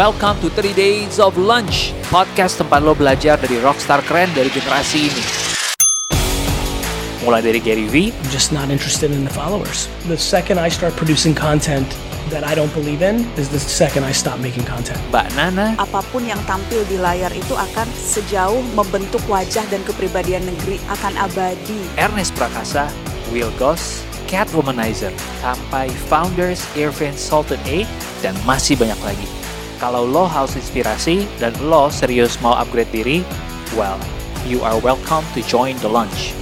Welcome to 3 Days of Lunch, podcast tempat lo belajar dari rockstar keren dari generasi ini. Mulai dari Gary V, I'm just not interested in the followers. The second I start producing content that I don't believe in is the second I stop making content. Mbak Nana, apa pun yang tampil di layar itu akan sejauh membentuk wajah dan kepribadian negeri akan abadi. Ernest Prakasa, Will Goss, Cat Womanizer, sampai founders Irvin Sultan A, dan masih banyak lagi. Kalau lo haus inspirasi dan lo serius mau upgrade diri, well, you are welcome to join the lunch.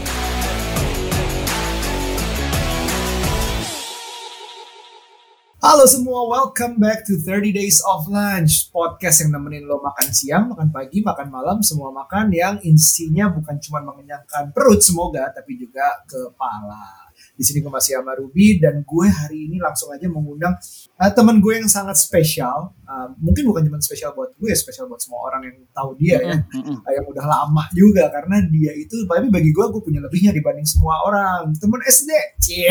Halo semua, welcome back to 30 Days of Lunch Podcast yang nemenin lo makan siang, makan pagi, makan malam Semua makan yang isinya bukan cuma mengenyangkan perut semoga Tapi juga kepala di sini gue masih sama Ruby dan gue hari ini langsung aja mengundang uh, teman gue yang sangat spesial. Uh, mungkin bukan cuma spesial buat gue, spesial buat semua orang yang tahu dia ya, uh, yang udah lama juga karena dia itu, tapi bagi gue gue punya lebihnya dibanding semua orang. Temen SD, cie.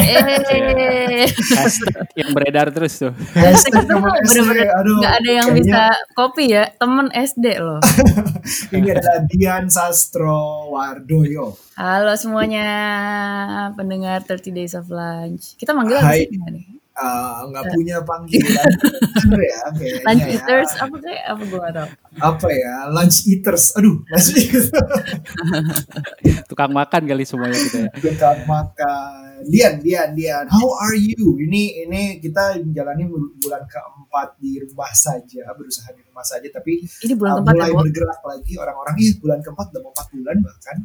yang beredar terus tuh. Hashtag temen SD, aduh. Gak ada yang kayaknya- bisa copy ya, temen SD loh. Ini adalah Dian Sastro Wardoyo. Halo semuanya, pendengar 30 Days of Lunch. Kita manggil apa sih nggak nih? Uh, nggak punya panggilan ya kayaknya Lunch ya. Eaters, apa kayak apa gue gak tau. apa ya lunch eaters aduh lunch eaters Tukang makan kali semuanya gitu ya. Dekat makan. Dian, Dian, Dian. How are you? Ini ini kita menjalani bulan keempat di rumah saja, berusaha di rumah saja. Tapi Ini uh, bulan keempat ya, mulai bergerak lagi orang-orang. Ih, bulan keempat udah mau empat bulan bahkan.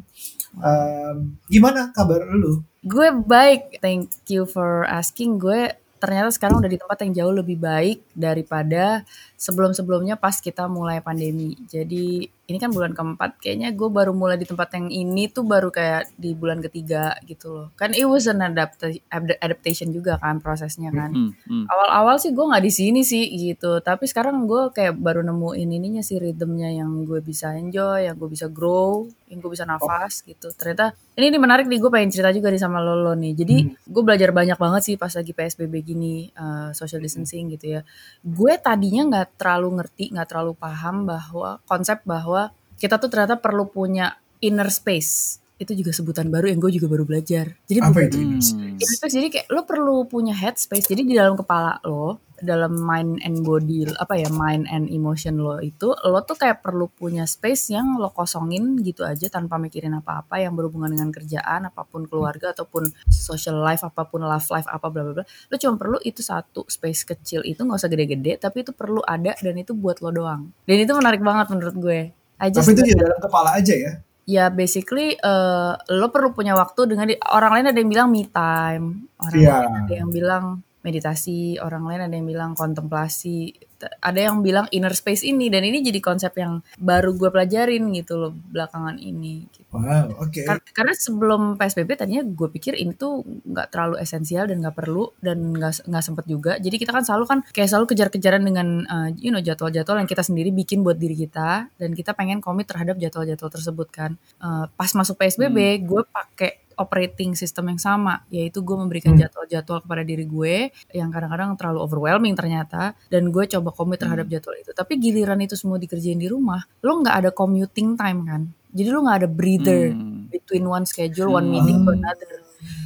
Um, gimana kabar lu? Gue baik, thank you for asking. Gue ternyata sekarang udah di tempat yang jauh lebih baik daripada sebelum-sebelumnya pas kita mulai pandemi. Jadi ini kan bulan keempat, kayaknya gue baru mulai di tempat yang ini tuh baru kayak di bulan ketiga gitu loh. Kan it was an adapta- ad- adaptation juga kan prosesnya kan. Hmm, hmm. Awal-awal sih gue nggak di sini sih gitu, tapi sekarang gue kayak baru nemuin ininya sih rhythmnya yang gue bisa enjoy, yang gue bisa grow, yang gue bisa nafas gitu. Ternyata ini, ini menarik nih gue pengen cerita juga nih sama Lolo nih. Jadi gue belajar banyak banget sih pas lagi PSBB gini, eh, social distancing gitu ya. Gue tadinya nggak terlalu ngerti, nggak terlalu paham bahwa konsep bahwa kita tuh ternyata perlu punya inner space. Itu juga sebutan baru yang gue juga baru belajar. Jadi Apa bukan- itu? Hmm. Inner space jadi kayak lo perlu punya headspace. Jadi di dalam kepala lo, dalam mind and body apa ya, mind and emotion lo itu, lo tuh kayak perlu punya space yang lo kosongin gitu aja tanpa mikirin apa-apa yang berhubungan dengan kerjaan, apa pun keluarga ataupun social life, apa pun love life apa bla bla bla. Lo cuma perlu itu satu space kecil itu nggak usah gede-gede, tapi itu perlu ada dan itu buat lo doang. Dan itu menarik banget menurut gue. Just Tapi itu di dalam kepala aja ya. ya basically eh, lo perlu punya waktu dengan di- orang lain ada yang bilang me time orang Iya. lain ada yang bilang meditasi orang lain ada yang bilang kontemplasi ada yang bilang inner space ini dan ini jadi konsep yang baru gue pelajarin gitu loh belakangan ini gitu. Wow, oke. Kar- karena sebelum PSBB tadinya gue pikir ini tuh nggak terlalu esensial dan nggak perlu dan nggak nggak sempet juga. Jadi kita kan selalu kan kayak selalu kejar-kejaran dengan uh, you know jadwal-jadwal yang kita sendiri bikin buat diri kita dan kita pengen komit terhadap jadwal-jadwal tersebut kan. Uh, pas masuk PSBB gue pakai operating system yang sama yaitu gue memberikan jadwal-jadwal kepada diri gue yang kadang-kadang terlalu overwhelming ternyata dan gue coba komit terhadap jadwal itu tapi giliran itu semua dikerjain di rumah lo nggak ada commuting time kan jadi lo nggak ada breather Hmm. between one schedule, one meeting to another.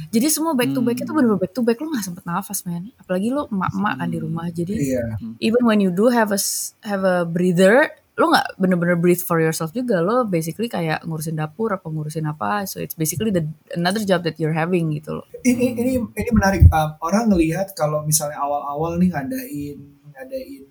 Jadi semua back to back itu bener-bener back to back lo gak sempet nafas men. Apalagi lo emak-emak kan di rumah. Jadi Iya. even when you do have a have a breather, lo nggak bener-bener breathe for yourself juga. Lo basically kayak ngurusin dapur apa ngurusin apa. So it's basically the another job that you're having gitu loh. Ini ini ini menarik. Um, orang ngelihat kalau misalnya awal-awal nih ngadain ngadain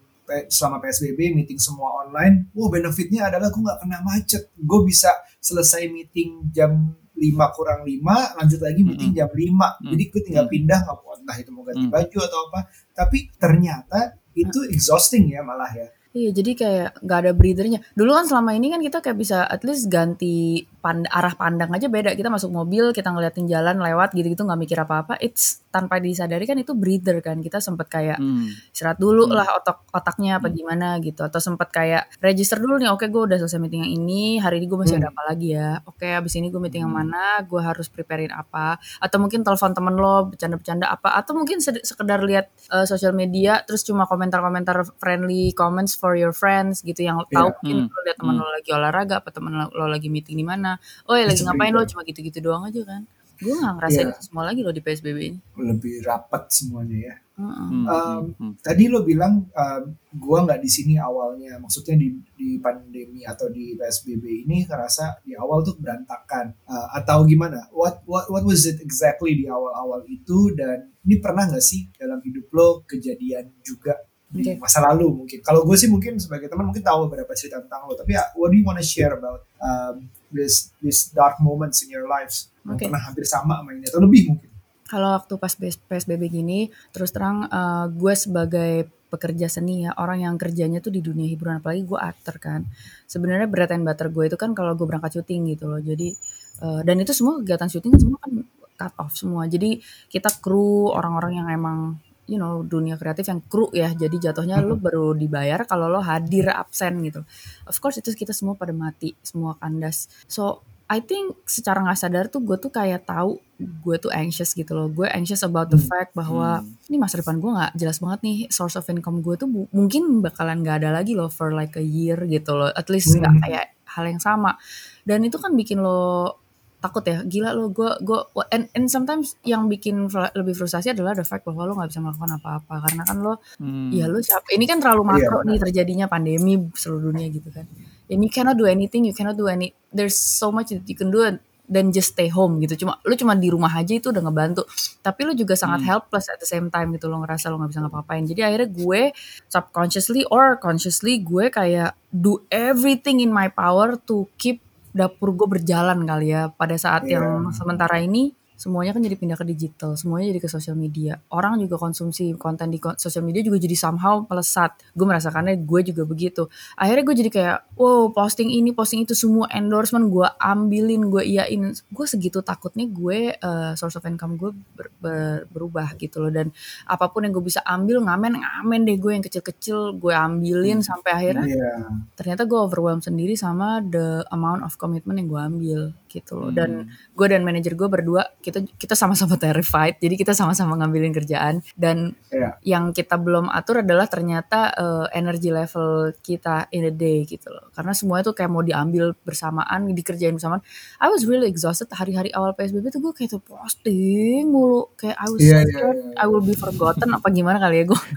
selama PSBB meeting semua online, wah benefitnya adalah gue nggak kena macet. Gue bisa selesai meeting jam 5 kurang 5, lanjut lagi meeting jam 5. Jadi gue tinggal pindah nggak mau entah itu mau ganti Mm. baju atau apa. Tapi ternyata itu exhausting ya malah ya. Iya, jadi kayak nggak ada breathernya. Dulu kan selama ini kan kita kayak bisa at least ganti pand- arah pandang aja beda. Kita masuk mobil, kita ngeliatin jalan lewat gitu-gitu nggak mikir apa-apa. It's tanpa disadari kan itu breather kan. Kita sempet kayak Hmm. istirahat dulu Hmm. lah otak otaknya apa gimana gitu atau sempat kayak register dulu nih oke gue udah selesai meeting yang ini hari ini gue masih ada Hmm. apa lagi ya oke abis ini gue meeting yang Hmm. mana gue harus preparein apa atau mungkin telepon temen lo bercanda-bercanda apa atau mungkin sekedar lihat uh, sosial media terus cuma komentar-komentar friendly comments for your friends gitu yang tahu Iya. mungkin Hmm. lo lihat temen Hmm. lo lagi olahraga apa temen lo, lo lagi meeting di mana oh ya lagi ngapain lo cuma gitu-gitu doang aja kan gue nggak ngerasain itu semua lagi lo di PSBB ini lebih rapat semuanya ya. Heeh. Hmm. Um, Hmm. Tadi lo bilang um, gua nggak di sini awalnya, maksudnya di di pandemi atau di PSBB ini ngerasa di awal tuh berantakan Uh, atau gimana? What what what was it exactly di awal-awal itu dan ini pernah nggak sih dalam hidup lo kejadian juga di Oke. masa lalu mungkin? Kalau gue sih mungkin sebagai teman mungkin tahu beberapa cerita tentang lo, tapi ya, what do you wanna share about um, this this dark moments in your lives Oke. pernah hampir sama sama ini atau lebih mungkin? Kalau waktu pas PSBB gini, terus terang eh, gue sebagai pekerja seni ya, orang yang kerjanya tuh di dunia hiburan, apalagi gue aktor kan. Sebenarnya bread and butter gue itu kan kalau gue berangkat syuting gitu loh. Jadi eh, dan itu semua kegiatan syuting kan semua kan cut off semua. Jadi kita kru orang-orang yang emang you know dunia kreatif yang kru ya. Jadi jatuhnya lu baru dibayar kalau lo hadir absen gitu. Of course itu kita semua pada mati, semua kandas. So I think secara nggak sadar tuh gue tuh kayak tahu gue tuh anxious gitu loh. Gue anxious about the Hmm. fact bahwa Hmm. ini masa depan gue nggak jelas banget nih source of income gue tuh bu- mungkin bakalan nggak ada lagi loh for like a year gitu loh. At least nggak Hmm. kayak hal yang sama. Dan itu kan bikin lo takut ya gila lo gue gue and, and sometimes yang bikin fr- lebih frustasi adalah the fact bahwa lo nggak bisa melakukan apa-apa karena kan lo Hmm. ya lo siapa ini kan terlalu Iya, makro benar. nih terjadinya pandemi seluruh dunia gitu kan and you cannot do anything you cannot do any there's so much that you can do dan just stay home gitu cuma lu cuma di rumah aja itu udah ngebantu tapi lu juga sangat Hmm. helpless at the same time gitu lo ngerasa lo nggak bisa ngapa-ngapain jadi akhirnya gue subconsciously or consciously gue kayak do everything in my power to keep dapur gue berjalan kali ya pada saat Iya. yang sementara ini semuanya kan jadi pindah ke digital, semuanya jadi ke sosial media. Orang juga konsumsi konten di sosial media juga jadi somehow melesat. Gue merasakannya gue juga begitu. Akhirnya gue jadi kayak, wow posting ini, posting itu semua endorsement gue ambilin, gue iyain. Gue segitu takutnya gue eh, source of income gue ber- ber- berubah gitu loh. Dan apa pun yang gue bisa ambil, ngamen, ngamen deh gue yang kecil-kecil gue ambilin sampai akhirnya Iya. ternyata gue overwhelmed sendiri sama the amount of commitment yang gue ambil gitu loh dan Hmm. gue dan manajer gue berdua kita kita sama-sama terrified jadi kita sama-sama ngambilin kerjaan dan Iya. yang kita belum atur adalah ternyata eh, energy level kita in a day gitu loh karena semuanya tuh kayak mau diambil bersamaan dikerjain bersamaan I was really exhausted hari-hari awal PSBB tuh gue kayak tuh posting mulu kayak I was iya, scared iya. I will be forgotten apa gimana kali ya gue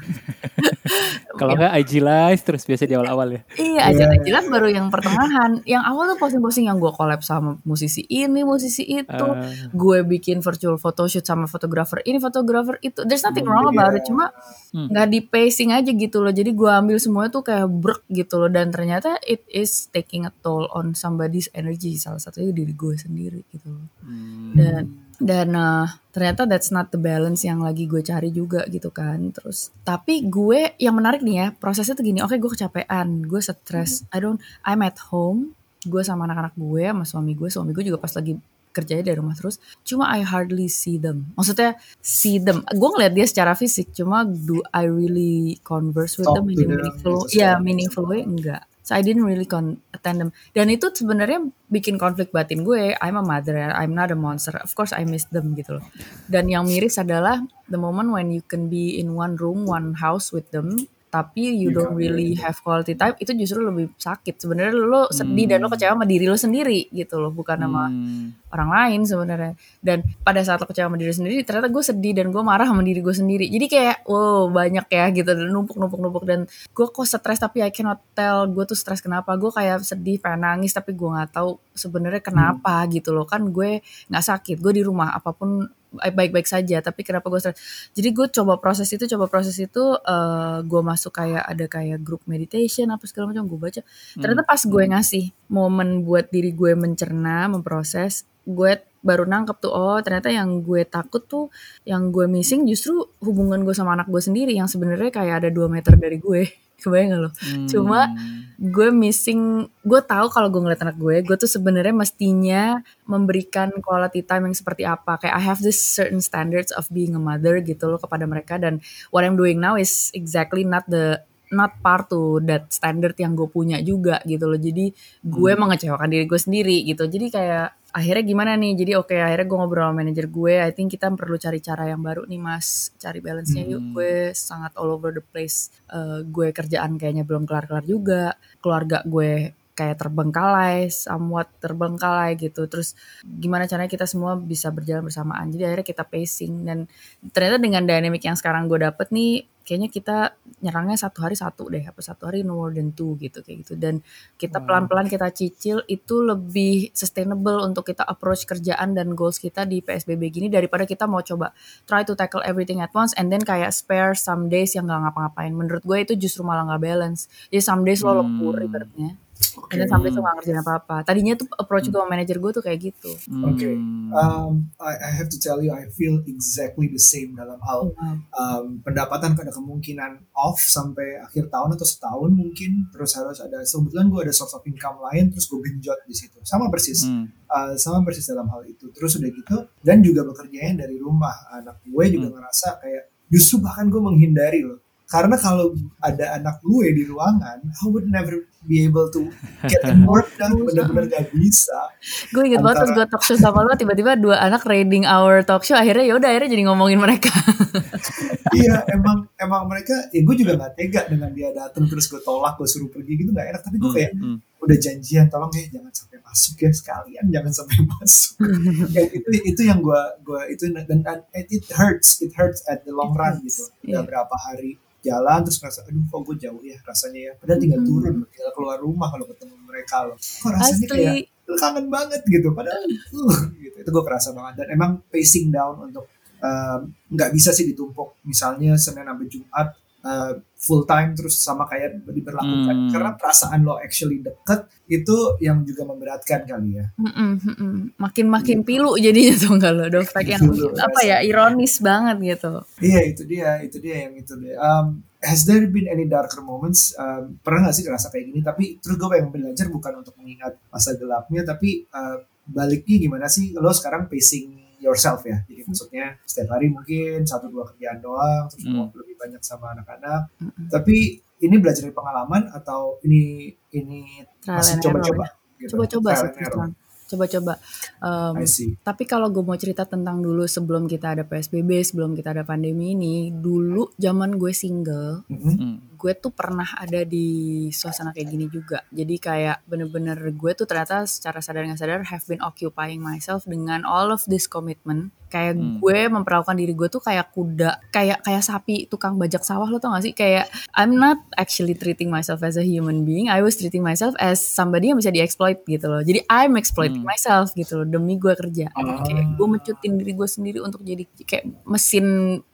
Kalau nggak IG live terus biasa di awal-awal ya. Iya, Iya, aja jelas baru yang pertengahan. Yang awal tuh posting-posting yang gue collab sama musisi ini, musisi itu. Ah. gue bikin virtual photoshoot sama fotografer ini, fotografer itu. There's nothing wrong about it. Cuma Hmm. nggak di pacing aja gitu loh. Jadi gue ambil semuanya tuh kayak brek gitu loh. Dan ternyata it is taking a toll on somebody's energy. Salah satunya diri gue sendiri gitu loh. Hmm. Dan dan eh, ternyata that's not the balance yang lagi gue cari juga gitu kan terus tapi gue yang menarik nih ya prosesnya tuh gini oke gue kecapean gue stres I don't I'm at home gue sama anak-anak gue sama suami gue suami gue juga pas lagi kerjanya dari rumah terus cuma I hardly see them. Maksudnya see them. Gue ngeliat dia secara fisik cuma do I really converse with Talk them? in a meaningful ya secara meaningful way enggak. So I didn't really con attend them. Dan itu sebenarnya bikin konflik batin gue. I'm a mother I'm not a monster. Of course I miss them gitu loh. Dan yang miris adalah the moment when you can be in one room one house with them tapi you You don't can't really really. have quality time itu justru lebih sakit. Sebenarnya lo sedih dan lo Hmm. kecewa sama diri lo sendiri gitu loh bukan sama Hmm. orang lain sebenarnya. Dan pada saat lo kecewa sama diri sendiri ternyata gue sedih dan gue marah sama diri gue sendiri. Jadi kayak wow banyak ya gitu dan numpuk numpuk numpuk. Dan gue kok stres tapi I cannot tell gue tuh stres kenapa. Gue kayak sedih pengen nangis tapi gue nggak tahu sebenarnya kenapa gitu loh. Kan gue nggak sakit gue di rumah apa pun baik-baik saja tapi kenapa gue stres? Jadi gue coba proses itu coba proses itu eh, gue masuk kayak ada kayak grup meditation apa segala macam gue baca. Ternyata pas gue ngasih momen buat diri gue mencerna memproses gue baru nangkep tuh oh ternyata yang gue takut tuh yang gue missing justru hubungan gue sama anak gue sendiri yang sebenarnya kayak ada dua meter dari gue kebayang gak lo Hmm. cuma gue missing gue tahu kalau gue ngeliat anak gue gue tuh sebenarnya mestinya memberikan quality time yang seperti apa kayak I have this certain standards of being a mother gitu loh kepada mereka dan what I'm doing now is exactly not the not part to that standard yang gue punya juga gitu loh jadi gue Hmm. mengecewakan diri gue sendiri gitu jadi kayak akhirnya gimana nih? Jadi oke akhirnya gue ngobrol sama manajer gue. I think kita perlu cari cara yang baru nih mas. Cari balance-nya yuk. Hmm. gue sangat all over the place. Eh, gue kerjaan kayaknya belum kelar-kelar juga. Keluarga gue kayak terbengkalai somewhat terbengkalai gitu. Terus gimana caranya kita semua bisa berjalan bersamaan? Jadi akhirnya kita pacing. Dan ternyata dengan dynamic yang sekarang gue dapet nih kayaknya kita nyerangnya satu hari satu deh apa satu hari no more than two gitu kayak gitu dan kita Wow. pelan-pelan kita cicil itu lebih sustainable untuk kita approach kerjaan dan goals kita di PSBB gini daripada kita mau coba try to tackle everything at once and then kayak spare some days yang nggak ngapa-ngapain menurut gue itu justru malah nggak balance jadi some days lo lembur Hmm. ibaratnya Some days lo nggak ngerjain apa-apa. Tadinya tuh approach gue sama manajer gue tuh kayak gitu. Oke. Hmm. Um, I, I have to tell you, I feel exactly the same dalam hal um, pendapatan ada kemungkinan off sampai akhir tahun atau setahun mungkin. Terus harus ada kebetulan gue ada source of income lain terus gue genjot di situ. Sama persis. Hmm. Uh, sama persis dalam hal itu. Terus udah gitu dan juga bekerjanya dari rumah. Anak gue juga Hmm. ngerasa kayak justru bahkan gue menghindari loh karena kalau ada anak gue di ruangan I would never be able to get work done bener-bener gak bisa gue inget banget pas Antara- gue talk show sama lo tiba-tiba dua anak raiding our talk show akhirnya ya udah akhirnya jadi ngomongin mereka iya emang emang mereka ya gue juga gak tega dengan dia datang terus gue tolak gue suruh pergi gitu gak enak tapi gue Hmm. kayak Hmm. udah janjian tolong ya jangan sampai masuk ya sekalian jangan sampai masuk ya itu itu yang gue gua itu dan, dan it, hurts it hurts at the long run gitu udah Iya. berapa hari jalan terus ngerasa aduh kok gue jauh ya rasanya ya? Padahal tinggal Mhm. turun tinggal keluar rumah kalau ketemu mereka loh. Kok rasanya kayak asli kangen banget gitu padahal uh, gitu. Itu gue kerasa banget. Dan emang pacing down untuk um, nggak bisa sih ditumpuk. Misalnya senin sampai jumat uh, full time terus sama kayak diberlakukan. Hmm. karena perasaan lo actually deket itu yang juga memberatkan kali ya. Mm-mm, mm-mm. makin-makin pilu jadinya tuh enggak lo dofek yang apa ya ironis banget gitu. Iya itu dia itu dia yang itu dia. Um, has there been any darker moments? Um, pernah gak sih ngerasa kayak gini? Tapi terus gue pengen belajar bukan untuk mengingat masa gelapnya tapi uh, baliknya gimana sih? Lo sekarang pacing yourself ya jadi maksudnya setiap hari mungkin satu dua kerjaan doang terus Hmm. mau lebih banyak sama anak-anak Mm-mm. tapi ini belajar dari pengalaman atau ini ini Trial masih coba-coba error gitu? coba-coba sih coba-coba Um, Tapi kalau gue mau cerita tentang dulu sebelum kita ada PSBB, sebelum kita ada pandemi ini, dulu zaman gue single, Mhm. Hmm. Gue tuh pernah ada di suasana kayak gini juga. Jadi kayak bener-bener gue tuh ternyata secara sadar nggak sadar have been occupying myself dengan all of this commitment. Kayak Hmm. gue memperlakukan diri gue tuh kayak kuda, kayak kayak sapi tukang bajak sawah lo tau gak sih? Kayak I'm not actually treating myself as a human being, I was treating myself as somebody yang bisa diexploit gitu loh. Jadi I'm exploiting Hmm. myself gitu loh demi gue kerja. Ah. Kayak gue mencutin diri gue sendiri untuk jadi kayak mesin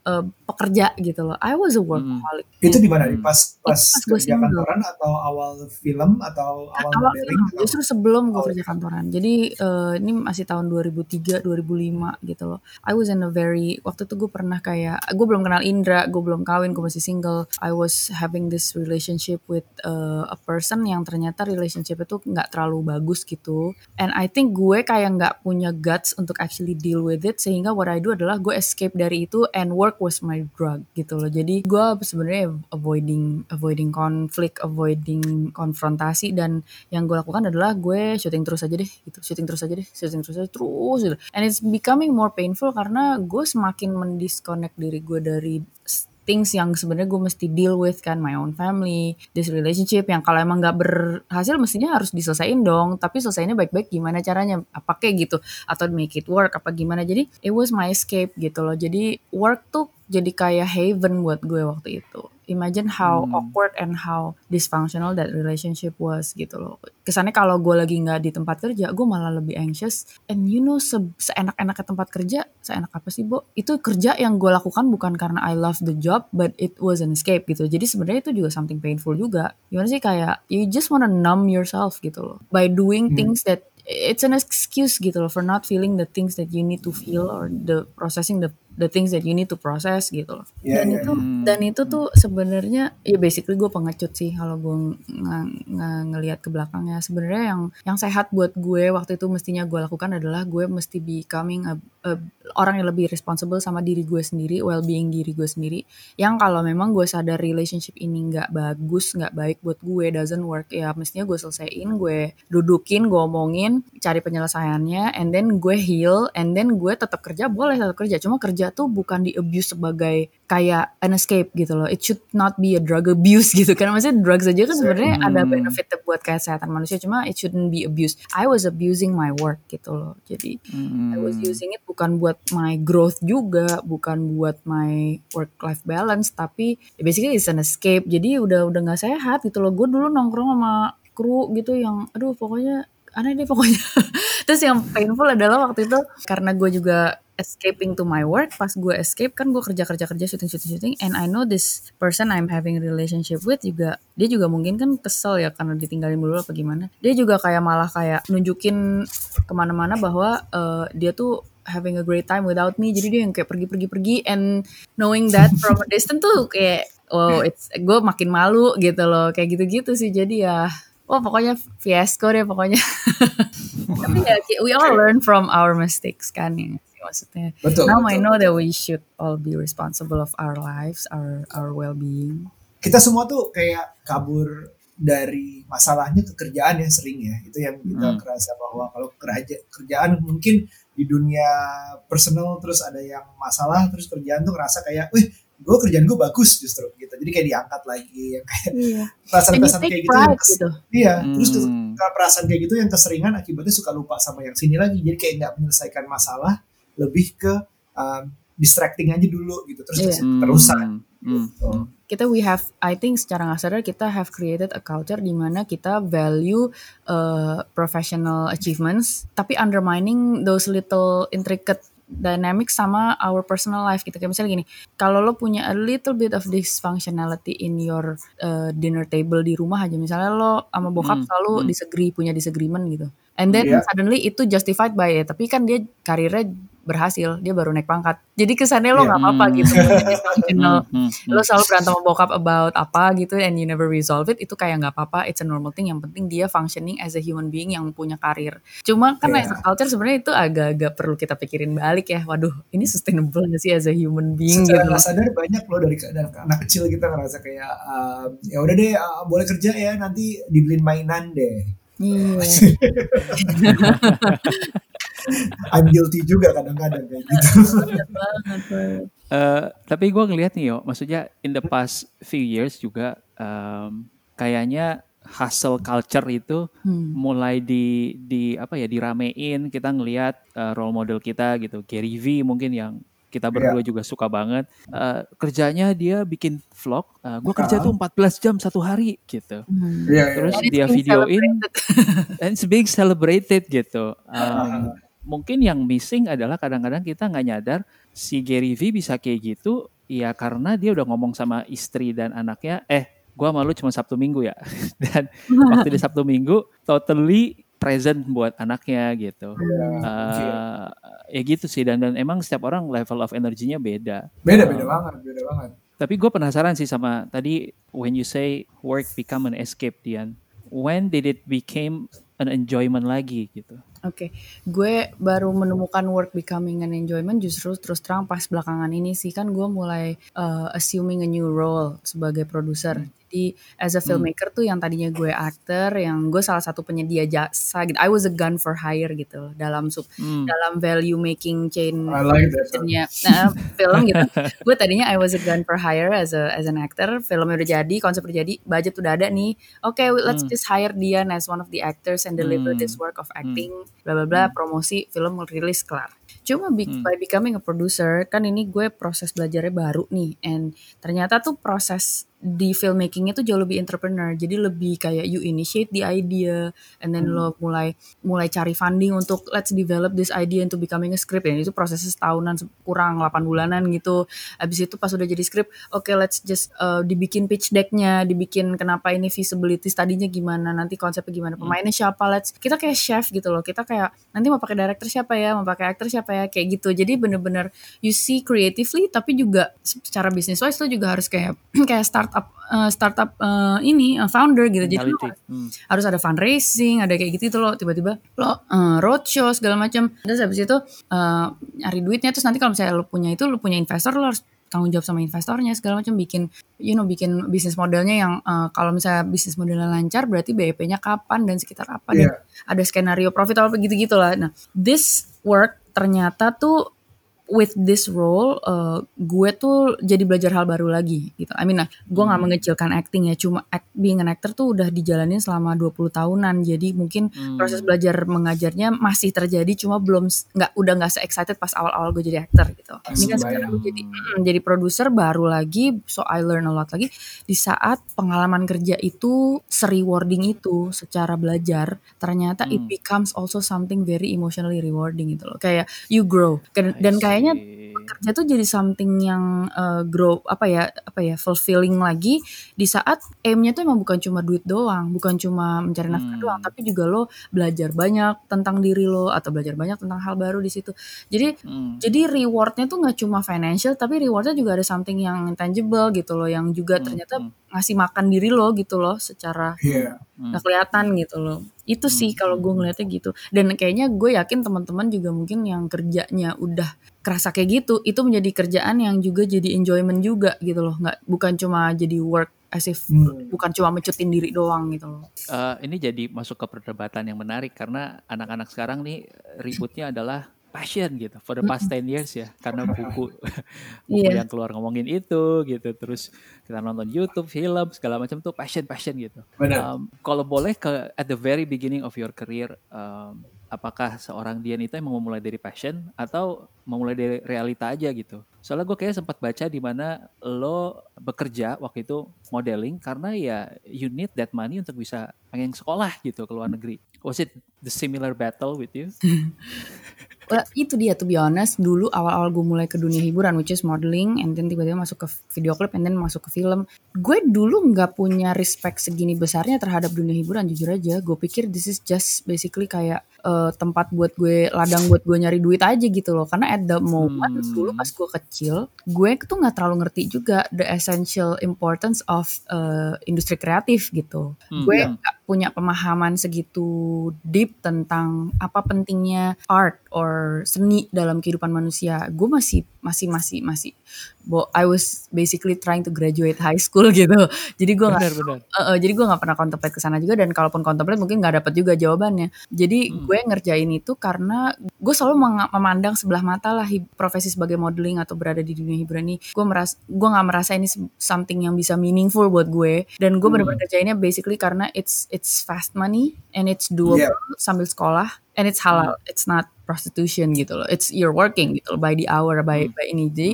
uh, pekerja gitu loh. I was a workaholic. itu di mana nih Hmm. pas pas pas kerja single. kantoran atau awal film atau awal, awal film atau justru sebelum gue Oh. kerja kantoran jadi eh, ini masih tahun 2003 2005 gitu loh I was in a very waktu itu gue pernah kayak gue belum kenal Indra gue belum kawin gue masih single. I was having this relationship with eh, a person yang ternyata relationship itu nggak terlalu bagus gitu. And I think gue kayak nggak punya guts untuk actually deal with it sehingga what I do adalah gue escape dari itu and work was my drug gitu loh. Jadi gue sebenarnya avoiding avoiding konflik avoiding konfrontasi dan yang gue lakukan adalah gue syuting terus aja deh gitu syuting terus aja deh syuting terus aja terus gitu. and it's becoming more painful karena gue semakin mendisconnect diri gue dari things yang sebenarnya gue mesti deal with kan my own family this relationship yang kalau emang nggak berhasil mestinya harus diselesain dong tapi selesainya baik-baik gimana caranya apa kayak gitu atau make it work apa gimana. Jadi it was my escape gitu loh. Jadi work tuh jadi kayak haven buat gue waktu itu. Imagine how Hmm. awkward and how dysfunctional that relationship was gitu loh. Kesannya kalau gue lagi nggak di tempat kerja gue malah lebih anxious. And you know se seenak-enaknya tempat kerja seenak apa sih Bo? Itu kerja yang gue lakukan bukan karena I love the job but it was an escape gitu. Jadi sebenarnya itu juga something painful juga. Gimana sih kayak you just wanna numb yourself gitu loh. By doing Hmm. things that it's an excuse gitu loh for not feeling the things that you need to feel or the processing the the things that you need to process gitu loh. Iya, dan iya, itu iya. dan itu tuh sebenarnya ya basically gue pengecut sih kalau gue ng- ng- ngelihat ke belakangnya. Sebenarnya yang yang sehat buat gue waktu itu mestinya gue lakukan adalah gue mesti becoming a, a- orang yang lebih responsible sama diri gue sendiri, well being diri gue sendiri. Yang kalau memang gue sadar relationship ini nggak bagus, nggak baik buat gue, doesn't work, ya mestinya gue selesaiin, gue dudukin, gue omongin, cari penyelesaiannya, and then gue heal, and then gue tetap kerja, boleh tetap kerja. Cuma kerja tuh bukan di abuse sebagai kayak an escape gitu loh. It should not be a drug abuse gitu kan. Maksudnya drugs aja kan sebenarnya ada Hmm. benefit buat kesehatan manusia, cuma it shouldn't be abuse. I was abusing my work gitu loh. Jadi I was Hmm. using it bukan buat my growth juga, bukan buat my work life balance, tapi basically it's an escape. Jadi udah udah nggak sehat gitu loh. Gue dulu nongkrong sama kru gitu yang aduh pokoknya aneh deh pokoknya. Terus yang painful adalah waktu itu karena gue juga escaping to my work pas gue escape kan gue kerja kerja kerja syuting syuting syuting and I know this person I'm having relationship with juga dia juga mungkin kan kesel ya karena ditinggalin dulu apa gimana. Dia juga kayak malah kayak nunjukin ke mana-mana bahwa eh, dia tuh having a great time without me. Jadi dia yang kayak pergi-pergi-pergi and knowing that from a distance tuh kayak oh it's gue makin malu gitu loh kayak gitu-gitu sih. Jadi ya oh pokoknya fiasco deh pokoknya. Tapi ya we all learn from our mistakes kan ya maksudnya. Betul, now betul, I know that we should all be responsible of our lives our our well-being. Kita semua tuh kayak kabur dari masalahnya ke kerjaan ya sering ya. Itu yang kita Hmm. kerasa bahwa kalau kerja kerjaan mungkin di dunia personal terus ada yang masalah terus kerjaan tuh ngerasa kayak wih gue kerjaan gue bagus justru gitu. Jadi kayak diangkat lagi yang kayak iya. perasaan-perasaan kayak take gitu yang pride kes- gitu. iya terus kes- Hmm. perasaan kayak gitu yang keseringan akibatnya suka lupa sama yang sini lagi. Jadi kayak nggak menyelesaikan masalah lebih ke um, distracting aja dulu gitu terus Iya. terusan Hmm. gitu. kita we have I think secara nggak sadar kita have created a culture di mana kita value uh, professional achievements tapi undermining those little intricate dynamics sama our personal life gitu kayak misalnya gini kalau lo punya a little bit of dysfunctionality in your uh, dinner table di rumah aja misalnya lo sama bokap Hmm, selalu hmm. disagree punya disagreement gitu and then Iya. suddenly itu justified by it tapi kan dia karirnya berhasil dia baru naik pangkat. Jadi kesannya lo Iya. nggak apa-apa gitu dysfunctional Hmm, hmm, lo selalu berantem sama bokap about apa gitu and you never resolve it itu kayak nggak apa-apa it's a normal thing. Yang penting dia functioning as a human being yang punya karir. Cuma kan Iya. as a culture sebenarnya itu agak-agak perlu kita pikirin balik ya. Waduh ini sustainable gak sih as a human being secara gitu? sadar banyak loh dari dari anak kecil kita ngerasa kayak um, ya udah deh uh, boleh kerja ya nanti dibeliin mainan deh. Iya I'm guilty juga kadang-kadang kayak gitu. Eh, tapi gue ngeliat nih yo, maksudnya in the past few years juga em, kayaknya hustle culture itu Hmm. mulai di di apa ya diramein kita ngelihat eh, role model kita gitu Gary V mungkin yang kita berdua juga suka banget Eh, kerjanya dia bikin vlog gue kerja Ah. tuh 14 jam satu hari gitu Hmm. Iya, iya. terus dia videoin and it's being celebrated gitu. Um, mungkin yang missing adalah kadang-kadang kita nggak nyadar si Gary V bisa kayak gitu ya karena dia udah ngomong sama istri dan anaknya eh gua malu cuma Sabtu Minggu ya. Dan waktu di Sabtu Minggu totally present buat anaknya gitu. Eh, ya gitu sih dan dan emang setiap orang level of energinya beda. Beda beda banget beda banget. Tapi gue penasaran sih sama tadi when you say work become an escape Dian when did it became an enjoyment lagi gitu Oke, gue baru menemukan work becoming an enjoyment justru terus terang pas belakangan ini sih kan gue mulai uh, assuming a new role sebagai produser. Jadi as a filmmaker tuh yang tadinya gue aktor, yang gue salah satu penyedia jasa gitu. I was a gun for hire gitu dalam sub Hmm. dalam value making chain I like that. nah, film gitu. gue tadinya I was a gun for hire as a as an actor. Filmnya udah jadi, konsep udah jadi, budget udah ada nih. Oke, let's just hire Dian as one of the actors and deliver Hmm. this work of acting, bla bla bla, promosi, film rilis kelar. Cuma be- by becoming a producer, kan ini gue proses belajarnya baru nih, and ternyata tuh proses di filmmakingnya tuh jauh lebih entrepreneur. Jadi lebih kayak you initiate the idea and then lo mulai mulai cari funding untuk let's develop this idea into becoming a script. Ya itu prosesnya setahunan se- kurang 8 bulanan gitu. Abis itu pas udah jadi script oke let's just uh, dibikin pitch decknya dibikin kenapa ini feasibility tadinya gimana nanti konsepnya gimana pemainnya siapa let's kita kayak chef gitu loh. Kita kayak nanti mau pakai director siapa ya mau pakai aktor siapa ya kayak gitu. Jadi bener-bener you see creatively tapi juga secara business wise lo juga harus kayak kayak startup uh, startup uh, ini uh, founder gitu jadi lo. Hmm. harus ada fundraising, ada kayak gitu itu loh tiba-tiba lo uh, roadshow segala macam. Terus habis itu uh, nyari duitnya terus nanti kalau misalnya lo punya itu lo punya investor lo harus tanggung jawab sama investornya segala macam bikin you know bikin bisnis modelnya yang uh, kalau misalnya bisnis modelnya lancar berarti BEP-nya kapan dan sekitar apa dan Iya. ada skenario profit apa gitu gitulah. Nah, this work ternyata tuh with this role uh, gue tuh jadi belajar hal baru lagi gitu. I mean, nah, gue nggak mengecilkan acting ya, cuma act, being an actor tuh udah dijalanin selama 20 tahunan. Jadi mungkin proses belajar mengajarnya masih terjadi cuma belum nggak udah nggak se excited pas awal-awal gue jadi actor gitu. Ini kan sekarang gue jadi mm, jadi produser baru lagi, so I learn a lot lagi. Di saat pengalaman kerja itu rewarding itu secara belajar ternyata it becomes also something very emotionally rewarding gitu loh. Kayak you grow. Dan, dan kayaknya bekerja tuh jadi something yang uh, grow apa ya apa ya fulfilling lagi di saat aimnya tuh emang bukan cuma duit doang bukan cuma mencari nafkah Hmm. doang tapi juga lo belajar banyak tentang diri lo atau belajar banyak tentang hal baru di situ jadi Hmm. jadi rewardnya tuh nggak cuma financial tapi rewardnya juga ada something yang tangible gitu loh yang juga Hmm, ternyata hmm. Ngasih makan diri lo gitu loh secara Iya. nggak kelihatan gitu loh. Itu sih kalau gue ngeliatnya gitu. Dan kayaknya gue yakin teman-teman juga mungkin yang kerjanya udah kerasa kayak gitu itu menjadi kerjaan yang juga jadi enjoyment juga gitu loh. Nggak bukan cuma jadi work as if Hmm. bukan cuma mencutin diri doang gitu loh. Eh, ini jadi masuk ke perdebatan yang menarik karena anak-anak sekarang nih ributnya adalah passion gitu for the past 10 years ya karena buku buku Iya. yang keluar ngomongin itu gitu terus kita nonton YouTube film segala macam tuh passion passion gitu. Benar. Um, kalau boleh ke at the very beginning of your career um, apakah seorang Dian itu emang memulai dari passion atau memulai dari realita aja gitu? Soalnya gue kayak sempat baca di mana lo bekerja waktu itu modeling karena ya you need that money untuk bisa pengen sekolah gitu ke luar negeri. Was it the similar battle with you Well, itu dia to be honest. Dulu awal-awal gue mulai ke dunia hiburan which is modeling and then tiba-tiba masuk ke video klip and then masuk ke film. Gue dulu nggak punya respect segini besarnya terhadap dunia hiburan jujur aja. Gue pikir this is just basically kayak eh, tempat buat gue ladang buat gue nyari duit aja gitu loh. Karena at the moment Hmm. dulu pas gue kecil gue tuh nggak terlalu ngerti juga the essential importance of eh, industri kreatif gitu. Hmm, gue ya. Punya pemahaman segitu deep tentang apa pentingnya art or seni dalam kehidupan manusia. Gue masih masih masih masih bo I was basically trying to graduate high school gitu. Jadi gue nggak benar-benar Eh, eh, jadi gue nggak pernah contemplate ke sana juga dan kalaupun contemplate mungkin nggak dapat juga jawabannya. Jadi Hmm. gue ngerjain itu karena gue selalu memandang sebelah mata lah profesi sebagai modeling atau berada di dunia hiburan ini. Gue meras gue nggak merasa ini something yang bisa meaningful buat gue dan gue bener-bener kerjainnya basically karena it's it's fast money and it's doable Yeah. sambil sekolah and it's halal. It's not prostitution gitu loh. It's you're working gitu loh by the hour by by ini. Jadi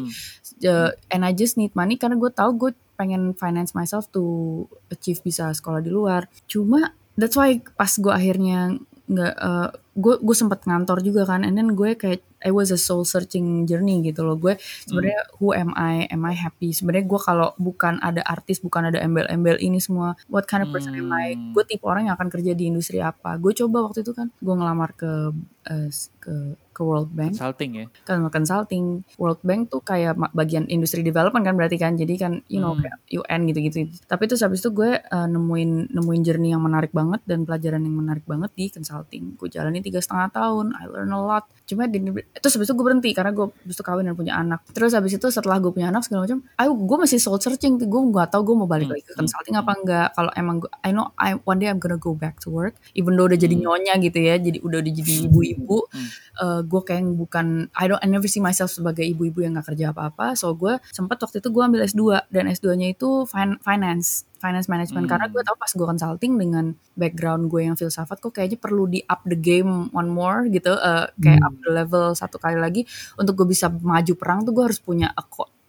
uh, and I just need money karena gue tahu gue pengen finance myself to achieve bisa sekolah di luar. Cuma that's why pas gue akhirnya nggak uh, gue gue sempat ngantor juga kan and then gue kayak I was a soul searching journey gitu loh. Gue sebenarnya who am I? Am I happy? Sebenarnya gue kalau bukan ada artis bukan ada embel-embel ini semua what kind of person am I? Hmm. gue tipe orang yang akan kerja di industri apa. Gue coba waktu itu kan gue ngelamar ke uh, ke ke World Bank. Consulting ya? Kan consulting. World Bank tuh kayak bagian industri development kan berarti kan. Jadi kan you know Hmm. kayak UN gitu-gitu. Tapi terus habis itu gue uh, nemuin nemuin journey yang menarik banget dan pelajaran yang menarik banget di consulting. Gue jalani tiga setengah tahun. I learn a lot. Cuma di, terus habis itu gue berhenti karena gue habis itu kawin dan punya anak. Terus habis itu setelah gue punya anak segala macam ayo gue masih soul searching gue nggak tahu gue mau balik Hmm. lagi ke consulting apa enggak kalau emang gue I know I one day I'm gonna go back to work. Even though udah jadi Hmm. nyonya gitu ya jadi udah udah jadi ibu-ibu. Hmm. eh, gue kayak bukan I don't I never see myself sebagai ibu-ibu yang gak kerja apa-apa so gue sempat waktu itu gue ambil S2 dan S2 nya itu fin- finance finance management Hmm. karena gue tau pas gue consulting dengan background gue yang filsafat kok kayaknya perlu di up the game one more gitu eh, kayak Hmm. up the level satu kali lagi untuk gue bisa maju perang tuh gue harus punya a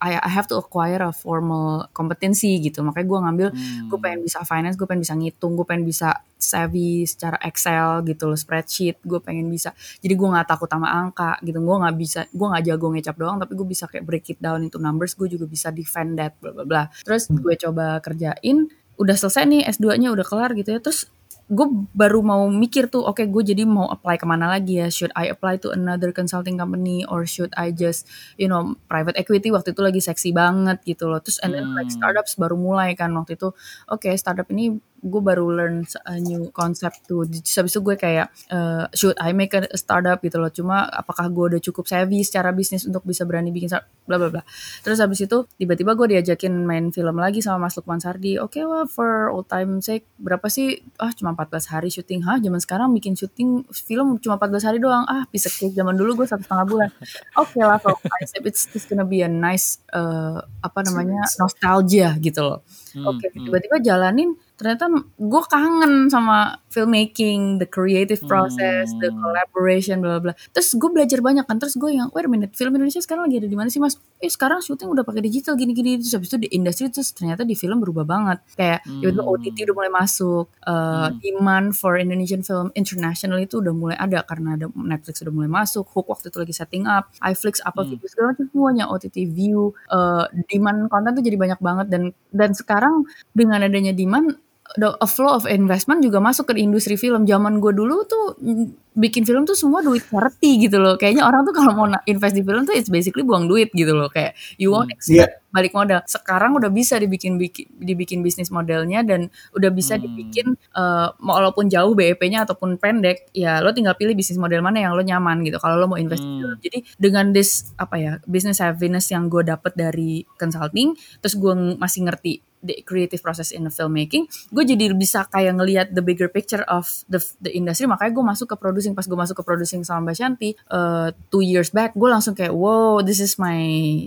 I, I have to acquire a formal competency gitu. Makanya gue ngambil Hmm. gue pengen bisa finance gue pengen bisa ngitung gue pengen bisa savvy secara Excel gitu loh spreadsheet. Gue pengen bisa jadi gue nggak takut sama angka gitu. Gue nggak bisa gue nggak jago ngecap doang tapi gue bisa kayak break it down into numbers. Gue juga bisa defend that bla bla bla. Terus gue coba kerjain udah selesai nih S2 nya udah kelar gitu ya. Terus gue baru mau mikir tuh oke gue jadi mau apply ke mana lagi ya? Should I apply to another consulting company or should I just you know private equity? Waktu itu lagi seksi banget gitu loh. Terus and then like Hmm. startups baru mulai kan waktu itu. Oke startup ini gue baru learn a new concept tuh. Terus habis itu gue kayak eh, should I make a startup gitu loh. Cuma apakah gue udah cukup savvy secara bisnis untuk bisa berani bikin bla bla bla. Terus habis itu tiba-tiba gue diajakin main film lagi sama Mas Lukman Sardi. Oke wah for old time sake berapa sih? Ah cuma 14 hari syuting. Hah zaman sekarang bikin syuting film cuma 14 hari doang. Ah of cake zaman dulu gue satu setengah bulan. Oke lah for old time sake it's, it's gonna be a nice eh, apa namanya nostalgia gitu loh. Hmm, Oke, hmm. tiba-tiba jalanin ternyata gue kangen sama filmmaking, the creative process, the Hmm. collaboration, bla bla. Terus gue belajar banyak kan. Terus gue yang, wait a minute, film Indonesia sekarang lagi ada di mana sih mas? Eh sekarang syuting udah pakai digital gini-gini. Terus habis itu di industri terus ternyata di film berubah banget. Kayak tiba-tiba Hmm. OTT udah mulai masuk, uh, Hmm. demand for Indonesian film international itu udah mulai ada karena ada Netflix udah mulai masuk, Hook waktu itu lagi setting up, iFlix, Apple Hmm. TV segala macam semuanya OTT View, uh, demand konten tuh jadi banyak banget dan dan sekarang dengan adanya demand the a flow of investment juga masuk ke industri film. Zaman gue dulu tuh mm, bikin film tuh semua duit charity gitu loh. Kayaknya orang tuh kalau mau invest di film tuh it's basically buang duit gitu loh. Kayak you won't Hmm. expect balik modal. Sekarang udah bisa dibikin bikin, dibikin bisnis modelnya dan udah bisa Hmm. dibikin eh, walaupun jauh BEP-nya ataupun pendek, ya lo tinggal pilih bisnis model mana yang lo nyaman gitu. Kalau lo mau invest di Hmm. film. Jadi dengan this apa ya business savviness yang gue dapet dari consulting, terus gue masih ngerti the creative process in the filmmaking, gue jadi bisa kayak ngelihat the bigger picture of the the industry. Makanya gue masuk ke producing. Pas gue masuk ke producing sama Mbak Shanti uh, two years back, gue langsung kayak wow this is my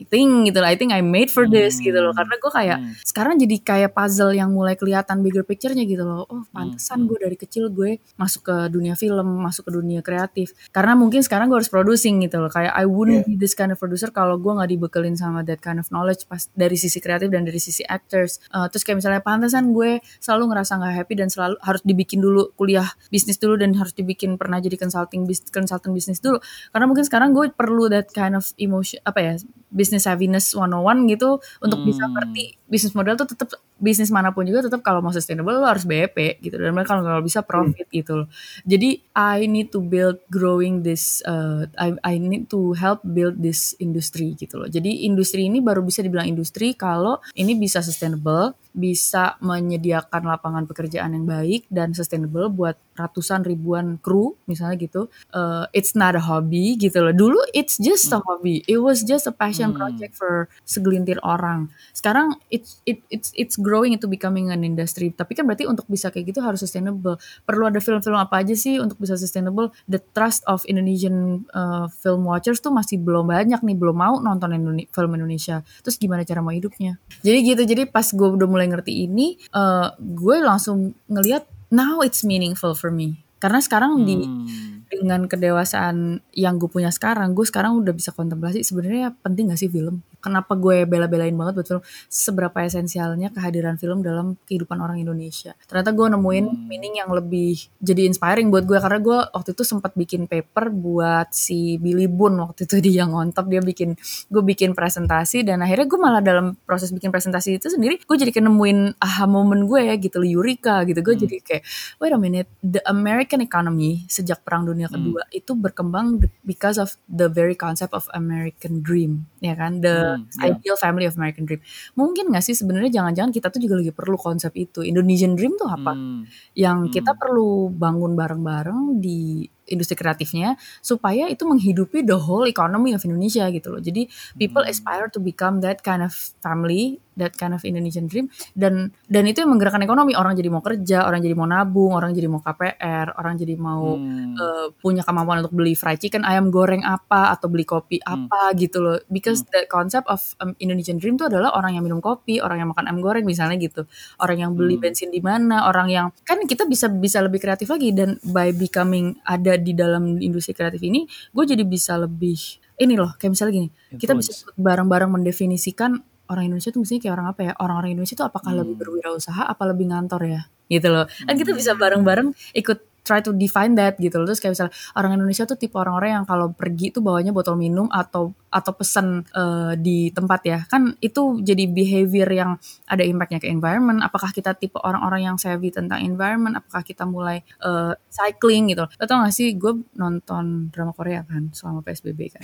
thing gitu lah. I think I made for this Hmm. gitu loh. Karena gue kayak Hmm. sekarang jadi kayak puzzle yang mulai kelihatan bigger picture-nya gitu loh. Oh, pantesan Hmm. gue dari kecil gue masuk ke dunia film, masuk ke dunia kreatif. Karena mungkin sekarang gue harus producing gitu loh. Kayak I wouldn't be this kind of producer kalau gue nggak dibekelin sama that kind of knowledge pas dari sisi kreatif dan dari sisi actors. Uh, terus kayak misalnya pantesan gue selalu ngerasa nggak happy dan selalu harus dibikin dulu kuliah bisnis dulu dan harus dibikin pernah jadi consulting bis, consultant bisnis dulu. Karena mungkin sekarang gue perlu that kind of emotion apa ya business savviness 101 gitu untuk bisa Hmm. ngerti bisnis model tuh tetap bisnis mana pun juga tetap kalau mau sustainable lo harus BEP gitu dan kalau kalau bisa profit gitu loh. Jadi I need to build growing this uh, I I need to help build this industry gitu loh. Jadi industri ini baru bisa dibilang industri kalau ini bisa sustainable, bisa menyediakan lapangan pekerjaan yang baik dan sustainable buat ratusan ribuan kru misalnya gitu. Uh, it's not a hobby gitu loh. Dulu it's just a hobby. It was just a passion Hmm. project for segelintir orang. Sekarang it's it it's it's growing into becoming an industry. Tapi kan berarti untuk bisa kayak gitu harus sustainable. Perlu ada film-film apa aja sih untuk bisa sustainable? The trust of Indonesian uh, film watchers tuh masih belum banyak nih, belum mau nonton Indone- film Indonesia. Terus gimana cara mau hidupnya? Jadi gitu. Jadi pas gue udah mulai ngerti ini, uh, gue langsung ngelihat now it's meaningful for me. Karena sekarang di Hmm. dengan kedewasaan yang gue punya sekarang, gue sekarang udah bisa kontemplasi sebenarnya penting gak sih film? Kenapa gue bela-belain banget buat film? Seberapa esensialnya kehadiran film dalam kehidupan orang Indonesia? Ternyata gue nemuin Hmm. meaning yang lebih jadi inspiring buat gue karena gue waktu itu sempat bikin paper buat si Billy Boon waktu itu dia ngontop dia bikin gue bikin presentasi dan akhirnya gue malah dalam proses bikin presentasi itu sendiri gue jadi nemuin aha moment gue ya gitu loh Eureka gitu gue Hmm. jadi kayak wait a minute the American economy sejak perang dunia Hmm. kedua itu berkembang because of the very concept of American dream ya kan the Hmm, ya. ideal family of American dream mungkin gak sih sebenarnya jangan-jangan kita tuh juga lagi perlu konsep itu Indonesian dream tuh apa Hmm. yang Hmm. kita perlu bangun bareng-bareng di industri kreatifnya supaya itu menghidupi the whole economy of Indonesia gitu loh. Jadi people Hmm. aspire to become that kind of family, that kind of Indonesian dream dan dan itu yang menggerakkan ekonomi. Orang jadi mau kerja, orang jadi mau nabung, orang jadi mau KPR, orang jadi mau Hmm. eh, punya kemampuan untuk beli fried chicken, ayam goreng apa atau beli kopi Hmm. apa gitu loh. Because the concept of um, Indonesian dream itu adalah orang yang minum kopi, orang yang makan ayam goreng misalnya gitu. Orang yang beli Hmm. bensin di mana, orang yang kan kita bisa bisa lebih kreatif lagi dan by becoming ada di dalam industri kreatif ini, gue jadi bisa lebih ini loh kayak misalnya gini kita bisa Influence. bareng-bareng mendefinisikan orang Indonesia tuh mestinya kayak orang apa ya orang-orang Indonesia tuh apakah Hmm. lebih berwirausaha apa lebih ngantor ya gitu loh kan kita bisa Hmm. bareng-bareng ikut try to define that gitu loh. Terus kayak misalnya orang Indonesia tuh tipe orang-orang yang kalau pergi tuh bawanya botol minum atau atau pesan eh, di tempat ya. Kan itu jadi behavior yang ada impactnya ke environment. Apakah kita tipe orang-orang yang savvy tentang environment? Apakah kita mulai eh, cycling gitu? Lo tau gak sih? Gue nonton drama Korea kan selama PSBB kan.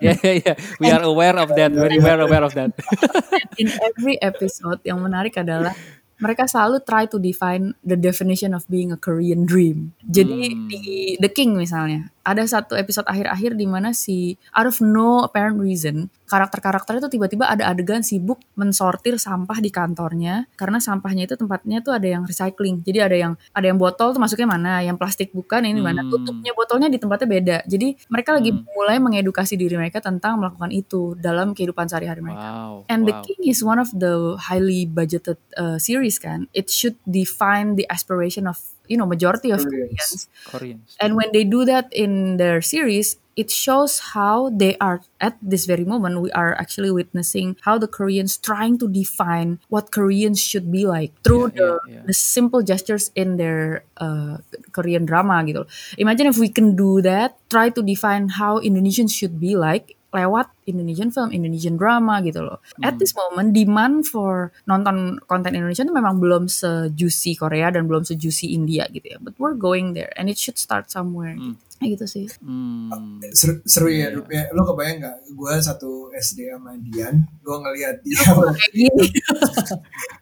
Ya ya ya. We are aware of that. Very well aware of that. in every episode yang menarik adalah mereka selalu try to define the definition of being a Korean dream. Jadi Hmm. di The King misalnya, ada satu episode akhir-akhir di mana si out of no apparent reason karakter-karakter itu tiba-tiba ada adegan sibuk mensortir sampah di kantornya karena sampahnya itu tempatnya tuh ada yang recycling. Jadi ada yang ada yang botol tuh masuknya mana, yang plastik bukan ini mana. Hmm. Tutupnya botolnya di tempatnya beda. Jadi mereka lagi Hmm. mulai mengedukasi diri mereka tentang melakukan itu dalam kehidupan sehari-hari mereka. Wow. And The wow. King is one of the highly budgeted uh, series kan. It should define the aspiration of you know majority of Koreans. Koreans. Koreans. And when they do that in their series, it shows how they are at this very moment. We are actually witnessing how the Koreans trying to define what Koreans should be like through Yeah, the yeah, yeah. the simple gestures in their uh, Korean drama gitu. Imagine if we can do that, try to define how Indonesians should be like lewat Indonesian film, Indonesian drama gitu loh. At this moment, demand for nonton konten Indonesia itu memang belum sejuicy Korea dan belum sejuicy India gitu ya. But we're going there and it should start somewhere. Hmm. Kayak gitu sih. Hmm. seru, seru ya. Rup, ya. Lo kebayang nggak? Gue satu SD sama Dian, gue ngelihat dia,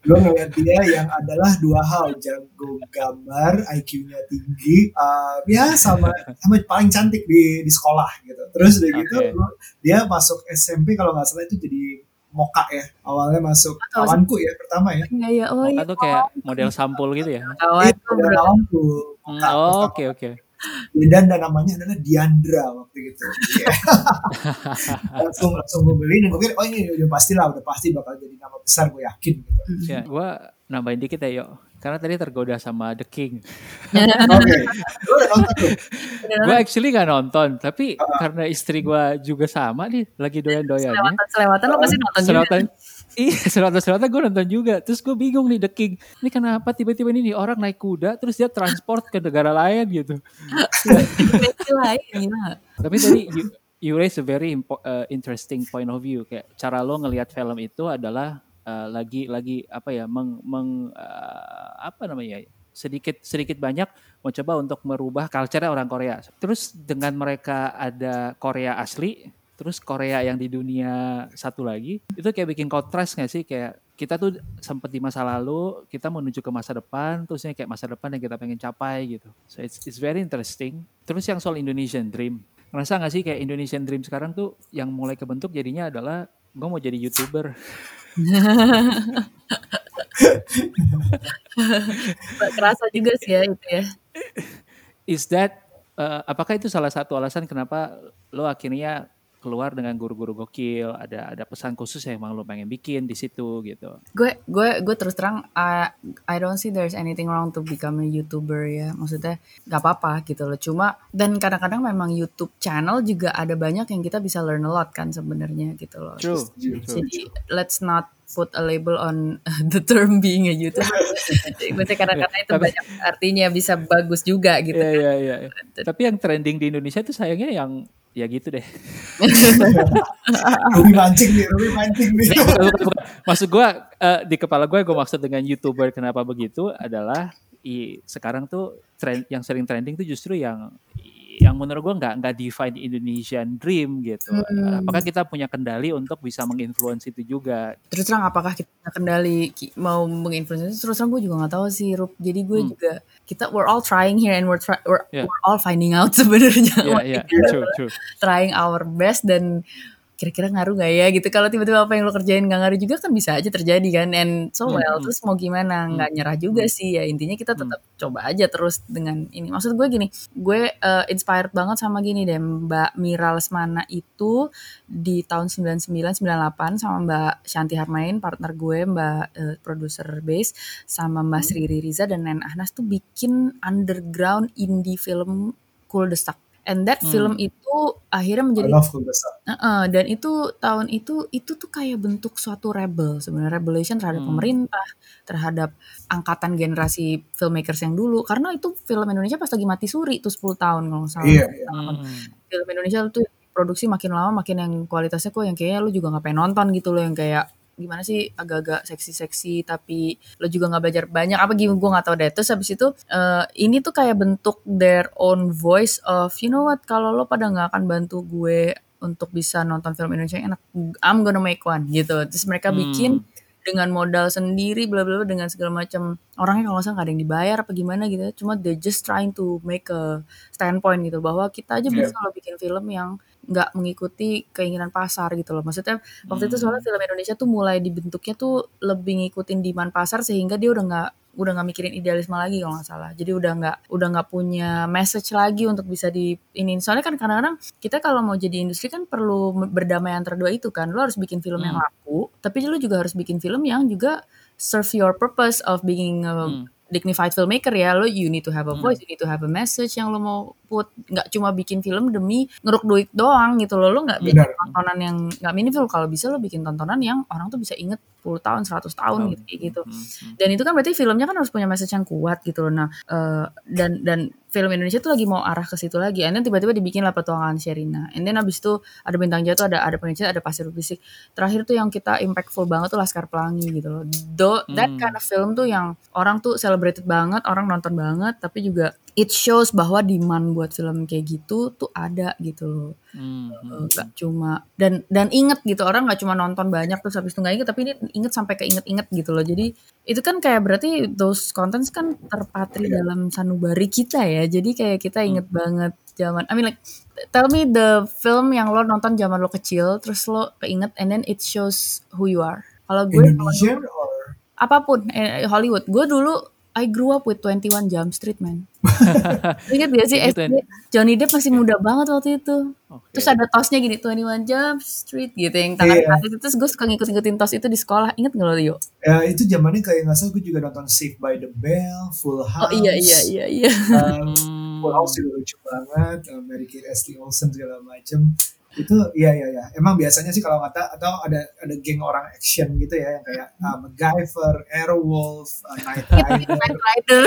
gue ngelihat dia yang adalah dua hal, jago gambar, IQ-nya tinggi, uh, ya sama sama paling cantik di di sekolah gitu. Terus udah gitu, lo- dia masuk SMP kalau nggak salah itu jadi moka ya. Awalnya masuk kawanku ya pertama ya. Iya, iya. Oh, Moka iya. tuh kayak model sampul gitu ya. Kawan Itu ada bro. kawanku. Hmm, Moka, oh. Oke oke. dan dan namanya adalah Diandra waktu itu. Iya. langsung langsung gue beli dan gue pikir oh ini udah pasti lah udah pasti bakal jadi nama besar gue yakin gitu. Ya, gua nambahin dikit ya, yuk. Karena tadi tergoda sama The King. Oke, gue. Gue actually gak nonton, tapi karena istri gua juga sama nih, lagi doyan-doyannya. Selewatan-selewatan lo pasti nonton juga. Selatan, iya, selatan-selatan gue nonton juga. Terus gue bingung nih The King. Ini kenapa tiba-tiba ini nih orang naik kuda, terus dia transport ke negara lain gitu. Tapi tadi you, you raise a very uh, interesting point of view. Kayak cara lo ngelihat film itu adalah uh, lagi lagi apa ya meng, meng uh, apa namanya sedikit sedikit banyak mencoba untuk merubah culture orang Korea. Terus dengan mereka ada Korea asli, terus Korea yang di dunia satu lagi, itu kayak bikin kontras nggak sih kayak kita tuh sempat di masa lalu, kita menuju ke masa depan, terusnya kayak masa depan yang kita pengen capai gitu. So it's it's very interesting. Terus yang soal Indonesian Dream, ngerasa nggak sih kayak Indonesian Dream sekarang tuh yang mulai kebentuk jadinya adalah gue mau jadi youtuber. Kerasa juga sih ya itu ya. Is that uh, apakah itu salah satu alasan kenapa lo akhirnya keluar dengan guru-guru gokil, ada ada pesan khusus yang emang lo pengen bikin di situ gitu. gue gue gue terus terang I, I don't see there's anything wrong to become a youtuber ya maksudnya nggak apa-apa gitu loh cuma dan kadang-kadang memang YouTube channel juga ada banyak yang kita bisa learn a lot kan sebenarnya gitu loh True, Terus- true. jadi let's not put a label on the term being a YouTuber maksudnya kadang-kadang itu Tapi- banyak artinya bisa bagus juga gitu Iya iya iya. Tapi yang trending di Indonesia tuh sayangnya yang ya gitu deh. Ruby mancing nih, Ruby mancing nih. Maksud gue eh, di kepala gue gue maksud dengan youtuber kenapa begitu adalah i, sekarang tuh trend yang sering trending tuh justru yang yang menurut gue nggak nggak define Indonesian dream gitu. Hmm. Apakah kita punya kendali untuk bisa menginfluence itu juga? terus terang apakah kita punya kendali mau menginfluence terus terang gue juga nggak tahu sih Rup jadi gue Hmm. juga kita we're all trying here and we're try, we're, Yeah. we're all finding out sebenarnya Iya iya true true. trying our best dan kira-kira ngaruh gak ya gitu. Kalau tiba-tiba apa yang lo kerjain gak ngaruh juga kan bisa aja terjadi kan and so Hmm, well hmm. terus mau gimana? Nggak nyerah juga sih ya intinya kita tetap coba aja terus dengan ini. Maksud gue gini gue uh, inspired banget sama gini deh Mbak Mira Lesmana itu di tahun 99 98 sama Mbak Shanti Harmain partner gue Mbak uh, produser base sama Mbak Sri Riza dan Nen Ahnas tuh bikin underground indie film Cool the Stuck and that Hmm. film itu itu akhirnya menjadi Kurosawa. Heeh, dan itu tahun itu itu tuh kayak bentuk suatu rebel sebenarnya rebellion terhadap Hmm. pemerintah, terhadap angkatan generasi filmmakers yang dulu karena itu film Indonesia pas lagi mati suri tuh 10 tahun kalau salah. Iya, iya. Hmm. Film Indonesia tuh produksi makin lama makin yang kualitasnya kok yang kayaknya lu juga nggak pengen nonton gitu loh yang kayak gimana sih agak-agak seksi-seksi tapi lo juga nggak belajar banyak. Apa gimana? Gue nggak tahu deh. Terus habis itu eh, ini tuh kayak bentuk their own voice of you know what? Kalau lo pada nggak akan bantu gue untuk bisa nonton film Indonesia yang enak I'm gonna make one gitu. Terus mereka Hmm. bikin dengan modal sendiri bla bla bla dengan segala macam. Orangnya kalau nggak ada yang dibayar apa gimana gitu. Cuma they just trying to make a standpoint gitu bahwa kita aja Yeah. bisa loh bikin film yang nggak mengikuti keinginan pasar gitu loh. Maksudnya waktu itu soalnya film Indonesia tuh mulai dibentuknya tuh lebih ngikutin demand pasar sehingga dia udah nggak udah nggak mikirin idealisme lagi kalau nggak salah. Jadi udah nggak udah nggak punya message lagi untuk bisa di ini. Soalnya kan kadang-kadang kita kalau mau jadi industri kan perlu berdamai antara dua itu kan. Lo harus bikin film yang laku tapi lo juga harus bikin film yang juga serve your purpose of being a Hmm. Dignified filmmaker ya lo you need to have a voice you need to have a message yang lo mau put. Nggak cuma bikin film demi ngeruk duit doang gitu loh lo nggak bikin tontonan yang nggak meaningful. Kalau bisa lo bikin tontonan yang orang tuh bisa inget 10 tahun 100 tahun gitu kayak gitu. Hmm. dan itu kan berarti filmnya kan harus punya message yang kuat gitu loh nah eh, dan dan film Indonesia tuh lagi mau arah ke situ lagi and then tiba-tiba dibikin lah petualangan Sherina and then abis itu ada bintang jatuh ada ada pengecut ada pasir berisik terakhir tuh yang kita impactful banget tuh Laskar Pelangi gitu loh Do, that Hmm. kind of film tuh yang orang tuh celebrated banget orang nonton banget tapi juga it shows bahwa demand buat film kayak gitu tuh ada gitu loh. Hmm. Eh, nggak cuma dan dan inget gitu orang nggak cuma nonton banyak terus habis itu nggak inget tapi ini inget sampai keinget-inget gitu loh. Jadi itu kan kayak berarti those contents kan terpatri dalam sanubari kita ya. Jadi kayak kita inget banget zaman I mean like tell me the film yang lo nonton zaman lo kecil terus lo keinget and then it shows who you are. Kalau gue Indonesian or apa pun eh, Hollywood. Gue dulu I grew up with 21 Jump Street man Ingat gak sih SD Johnny Depp masih muda banget waktu itu Oke. Terus ada tosnya gini 21 Jump Street gitu yang tangan atas itu Terus gue suka ngikut-ngikutin tos itu di sekolah Ingat gak lo Rio? ya itu zamannya kayak nggak salah gue juga nonton Saved by the Bell, Full House. Oh iya iya iya iya Um, Hmm. Full House juga lucu banget, uh, Mary Kate Ashley Olsen segala macem. Itu iya iya iya. Emang biasanya sih kalau kata atau ada ada geng orang action gitu ya yang kayak uh, MacGyver, Airwolf, uh, Knight Rider, Knight Rider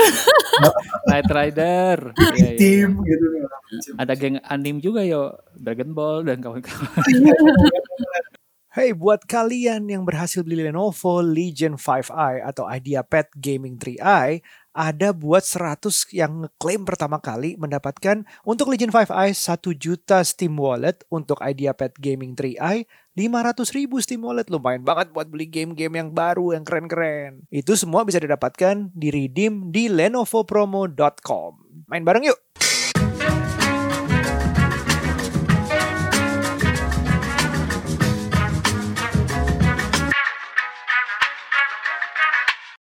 Knight Rider. Iya, iya, iya. Team gitu segala macem. Ada geng anim juga yo, Dragon Ball dan kawan-kawan. Hey, buat kalian yang berhasil beli Lenovo Legion 5i atau IdeaPad Gaming 3i, ada buat 100 yang ngeklaim pertama kali mendapatkan untuk Legion 5i 1 juta Steam Wallet, untuk IdeaPad Gaming 3i 500 ribu Steam Wallet. Lumayan banget buat beli game-game yang baru, yang keren-keren. Itu semua bisa didapatkan di redeem di lenovopromo.com. Main bareng yuk!